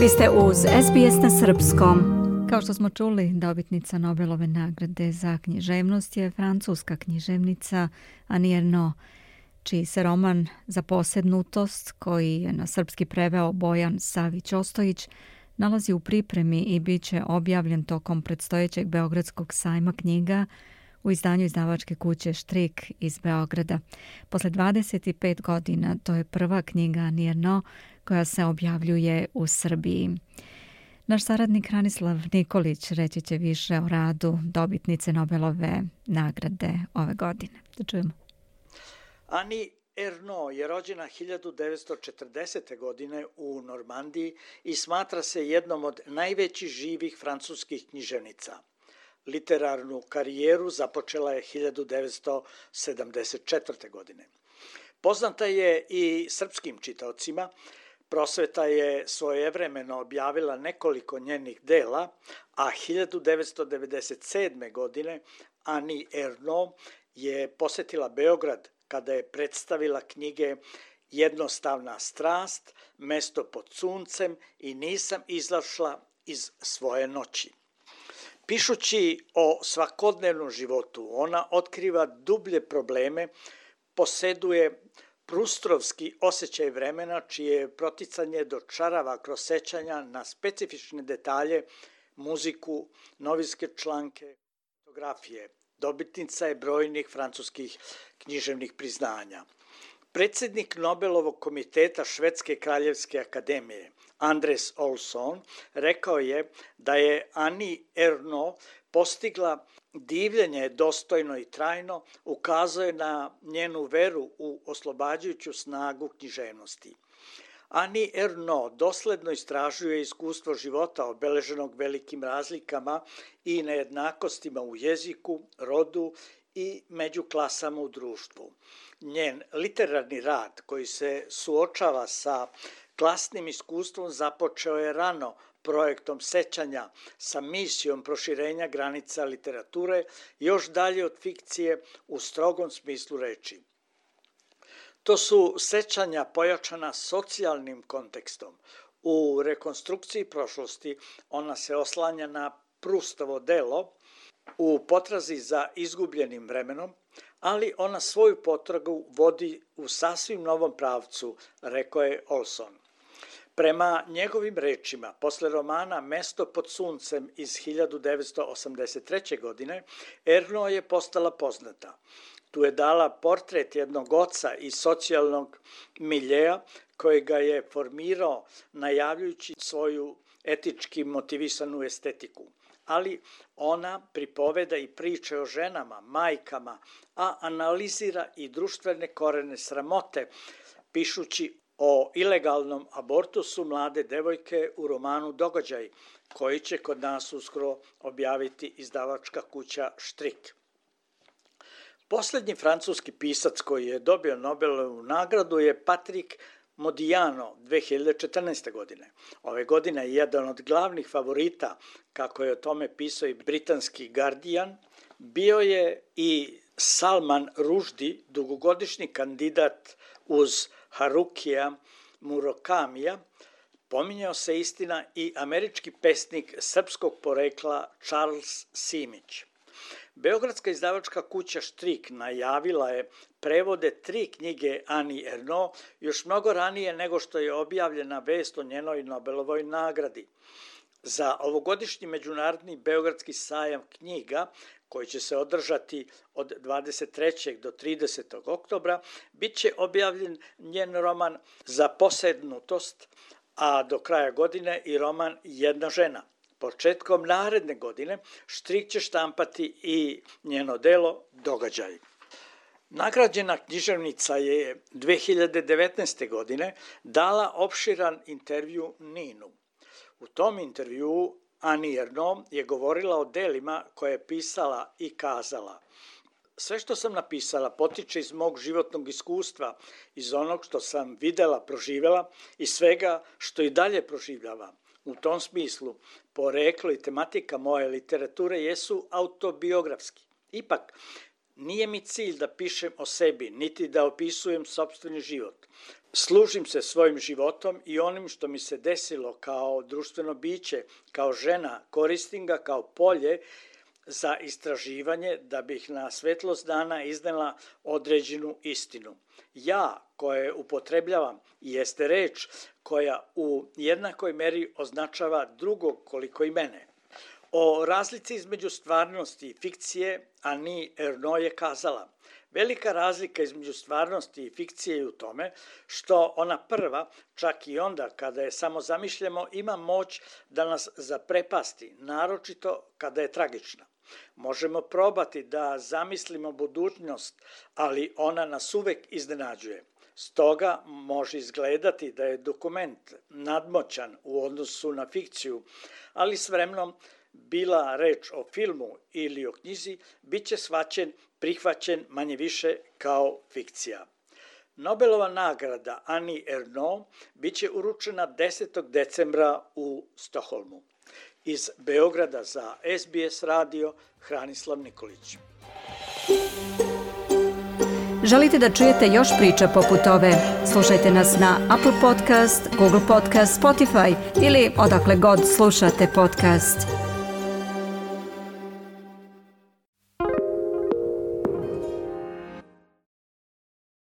Vi ste uz SBS na Srpskom. Kao što smo čuli, dobitnica Nobelove nagrade za književnost je francuska književnica Annie Ernaux, čiji se roman Za posednutost, koji je na srpski preveo Bojan Savić Ostojić, nalazi u pripremi i bit će objavljen tokom predstojećeg Beogradskog sajma knjiga u izdanju izdavačke kuće Štrik iz Beograda. Posle 25 godina to je prva knjiga Nirno koja se objavljuje u Srbiji. Naš saradnik Ranislav Nikolić reći će više o radu dobitnice Nobelove nagrade ove godine. Da čujemo. Ani Erno je rođena 1940. godine u Normandiji i smatra se jednom od najvećih živih francuskih književnica. Literarnu karijeru započela je 1974. godine. Poznata je i srpskim čitaocima, Prosveta je svojevremeno objavila nekoliko njenih dela, a 1997. godine Ani Erno je posetila Beograd kada je predstavila knjige Jednostavna strast, Mesto pod suncem i Nisam izlašla iz svoje noći. Pišući o svakodnevnom životu, ona otkriva dublje probleme, poseduje prustrovski osjećaj vremena čije proticanje dočarava kroz sećanja na specifične detalje, muziku, novinske članke, fotografije. Dobitnica je brojnih francuskih književnih priznanja. Predsednik Nobelovog komiteta Švedske kraljevske akademije, Andres Olson, rekao je da je Ani Erno postigla divljenje dostojno i trajno, ukazuje na njenu veru u oslobađajuću snagu književnosti. Ani Erno dosledno istražuje iskustvo života obeleženog velikim razlikama i nejednakostima u jeziku, rodu i među klasama u društvu. Njen literarni rad koji se suočava sa klasnim iskustvom započeo je rano projektom sećanja sa misijom proširenja granica literature još dalje od fikcije u strogom smislu reči. To su sećanja pojačana socijalnim kontekstom. U rekonstrukciji prošlosti ona se oslanja na Prustovo delo u potrazi za izgubljenim vremenom, ali ona svoju potragu vodi u sasvim novom pravcu, rekao je Olson. Prema njegovim rečima, posle romana Mesto pod suncem iz 1983. godine, Erno je postala poznata. Tu je dala portret jednog oca iz socijalnog miljeja koji ga je formirao najavljujući svoju etički motivisanu estetiku. Ali ona pripoveda i priče o ženama, majkama, a analizira i društvene korene sramote, pišući o ilegalnom abortusu mlade devojke u romanu Događaj, koji će kod nas uskoro objaviti izdavačka kuća Štrik. Poslednji francuski pisac koji je dobio Nobelovu nagradu je Patrik Modiano 2014. godine. Ove godine je jedan od glavnih favorita, kako je o tome pisao i britanski Guardian, bio je i Salman Ruždi, dugogodišnji kandidat uz Harukija Murokamija, pominjao se istina i američki pesnik srpskog porekla Charles Simić. Beogradska izdavačka kuća Štrik najavila je prevode tri knjige Ani Erno još mnogo ranije nego što je objavljena vest o njenoj Nobelovoj nagradi. Za ovogodišnji međunarodni Beogradski sajam knjiga koji će se održati od 23. do 30. oktobra, bit će objavljen njen roman Za posednutost, a do kraja godine i roman Jedna žena. Početkom naredne godine Štrik će štampati i njeno delo Događaj. Nagrađena književnica je 2019. godine dala opširan intervju Ninu. U tom intervju Erno je govorila o delima koje je pisala i kazala. Sve što sam napisala potiče iz mog životnog iskustva, iz onog što sam videla, proživela i svega što i dalje proživljava. U tom smislu, poreklo i tematika moje literature jesu autobiografski. Ipak, Nije mi cilj da pišem o sebi, niti da opisujem sobstveni život. Služim se svojim životom i onim što mi se desilo kao društveno biće, kao žena, koristim ga kao polje za istraživanje da bih na svetlost dana iznela određenu istinu. Ja, koje upotrebljavam, jeste reč koja u jednakoj meri označava drugog koliko i mene. O razlici između stvarnosti i fikcije Ani Erno je kazala Velika razlika između stvarnosti i fikcije je u tome što ona prva, čak i onda kada je samo zamišljamo, ima moć da nas zaprepasti, naročito kada je tragična. Možemo probati da zamislimo budućnost, ali ona nas uvek iznenađuje. Stoga može izgledati da je dokument nadmoćan u odnosu na fikciju, ali s vremenom bila reč o filmu ili o knjizi, bit će svaćen, prihvaćen manje više kao fikcija. Nobelova nagrada Ani Erno biće uručena 10. decembra u Stoholmu. Iz Beograda za SBS radio Hranislav Nikolić. Želite da čujete još priča poput ove? Slušajte nas na Apple Podcast, Google Podcast, Spotify ili odakle god slušate podcast.